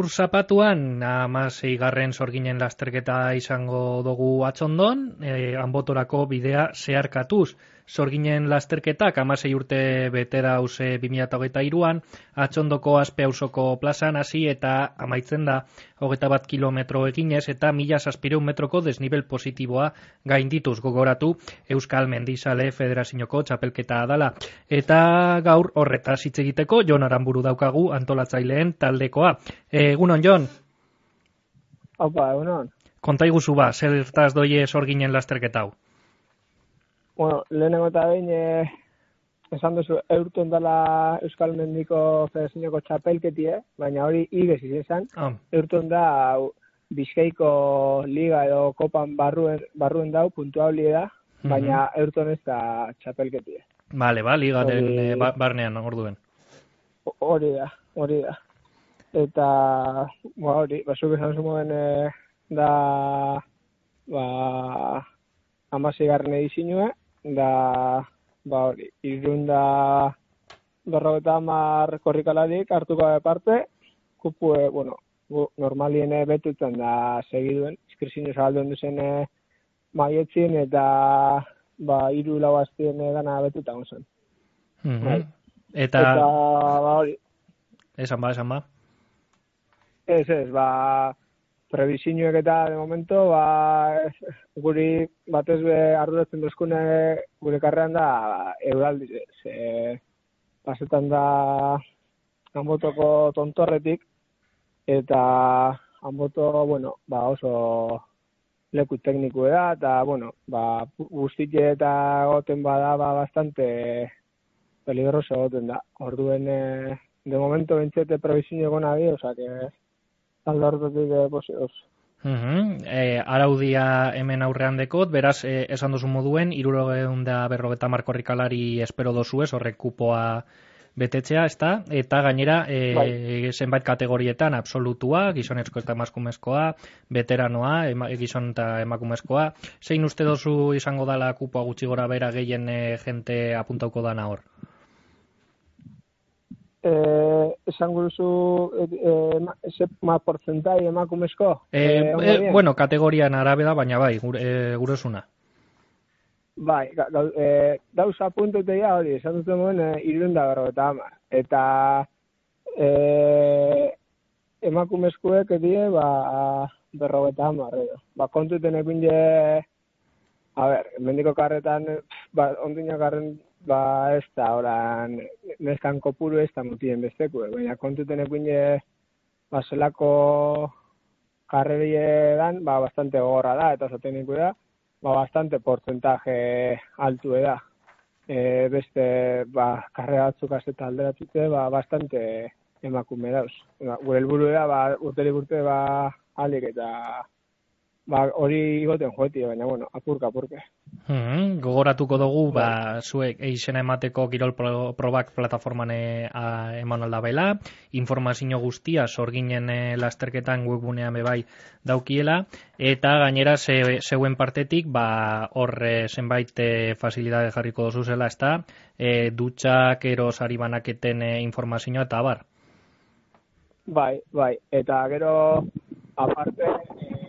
gaur zapatuan, amasei garren sorginen lasterketa izango dugu atxondon, e, anbotorako bidea zeharkatuz. Sorginen lasterketak amasei urte betera hause 2008 iruan, atxondoko aspe hausoko plazan hasi eta amaitzen da hogeta bat kilometro eginez eta mila saspireun metroko desnibel positiboa gaindituz gogoratu Euskal Mendizale Federazioko txapelketa adala. Eta gaur horretaz hitz egiteko, Jon Aramburu daukagu antolatzaileen taldekoa. Egunon, Jon? Opa, egunon. Konta iguzu ba, zertaz doie sorginen lasterketa hau? Bueno, lehenengo eta behin, eh, esan duzu, eurten dela Euskal Mendiko Federazioko txapelketi, eh? baina hori igez izan, oh. eurten da Bizkaiko Liga edo Kopan barruen, barruen dau, puntua da, baina mm eurten ez da txapelketi. Vale, ba, ligaren hori... ba, barnean, orduen. Hori da, hori da eta ba hori basuk esan zuen e, da ba amasigarren edizioa da ba hori irunda berrogeta hamar korrikaladik hartuko da parte kupu e, bueno normalien betutzen da segiduen inskripzio zabaldu duzen e, maietzin eta ba hiru lau astien dana betuta zen. Mm -hmm. Eta, eta ba hori Esan ba, esan ba. Ez, ez, ba, prebizioek eta de momento, ba, guri batez be arduratzen duzkune gure karrean da euraldi, ze pasetan da anbotoko tontorretik, eta anboto, bueno, ba, oso leku tekniku da, eta, bueno, ba, guztitxe eta goten bada, ba, bastante peligroso goten da. Orduen, eh, de momento, bentsete prebizio egona bi, oza, que aldartetik e, posioz. E, araudia hemen aurrean dekot, beraz, e, esan duzu moduen, irurogeun da berrogeta markorrikalari espero dozu ez, horrek kupoa betetzea, ezta? Eta gainera, e, bai. zenbait kategorietan, absolutua, gizonezko eta emakumezkoa, veteranoa, ema, gizon eta emakumezkoa. Zein uste dozu izango dala kupoa gutxi gora bera gehien e, jente apuntauko dana hor? Eh, esan guruzu eh, ese ma porcentai emakumezko? Eh, eh, bueno, kategorian arabe da, baina bai, gure, eh, gurezuna. Bai, eh, dauza puntute ya hori, esan dut moen eh, irunda berro eta ama. Eta eh, emakumezkoek edie, ba, berro eta ama, Ba, kontuten egin a ber, mendiko karretan, ba, ondina karren ba ez da oran neskan kopuru ez da mutien besteku, eh? baina kontuten ekuin ba zelako karrerie dan, ba bastante gogorra da, eta zaten da, ba bastante porcentaje altu da. E, beste, ba, karre batzuk azeta alderatute, ba, bastante emakume dauz. Ba, gure helburu da, ba, urteri urte, ba, alik eta ba, hori igoten joetie, baina, bueno, apurka, apurka. Hmm, gogoratuko dugu, ba, bai. zuek eixena emateko kirol probak plataforman eman alda bela, informazio guztia sorginen e, lasterketan webgunean bebai daukiela, eta gainera ze, zeuen partetik, ba, horre zenbait e, facilidade jarriko dozu zela, ez da, e, dutxak eros ari banaketen e, informazioa eta bar. Bai, bai, eta gero, aparte, e,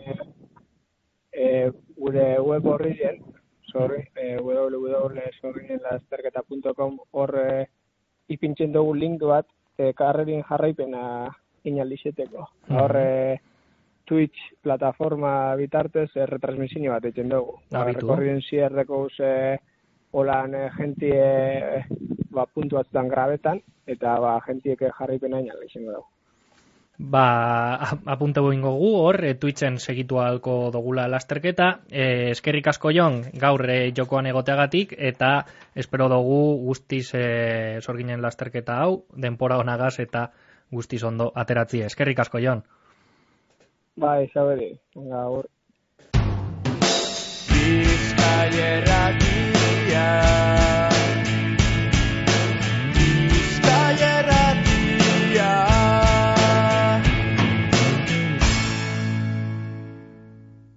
gure web horri zen, sorry, e, www.sorrienlasterketa.com hor e, ipintzen dugu link bat e, karrerin jarraipena inaldizeteko. Mm -hmm. Twitch plataforma bitartez e, retransmisio bat egiten dugu. Abitu. Rekorrien zierreko ze holan e, jentie ba, puntu batzutan grabetan, eta ba, jentiek jarraipena inaldizeteko dugu ba, apunte boingo gu, hor, e, Twitchen segitu alko dogula lasterketa, e, eskerrik asko jon, gaur e, jokoan egoteagatik, eta espero dugu guztiz e, sorginen lasterketa hau, denpora honagaz eta guztiz ondo ateratzi, eskerrik asko jon. Ba, ezabere, gaur. Bizkaierra gira.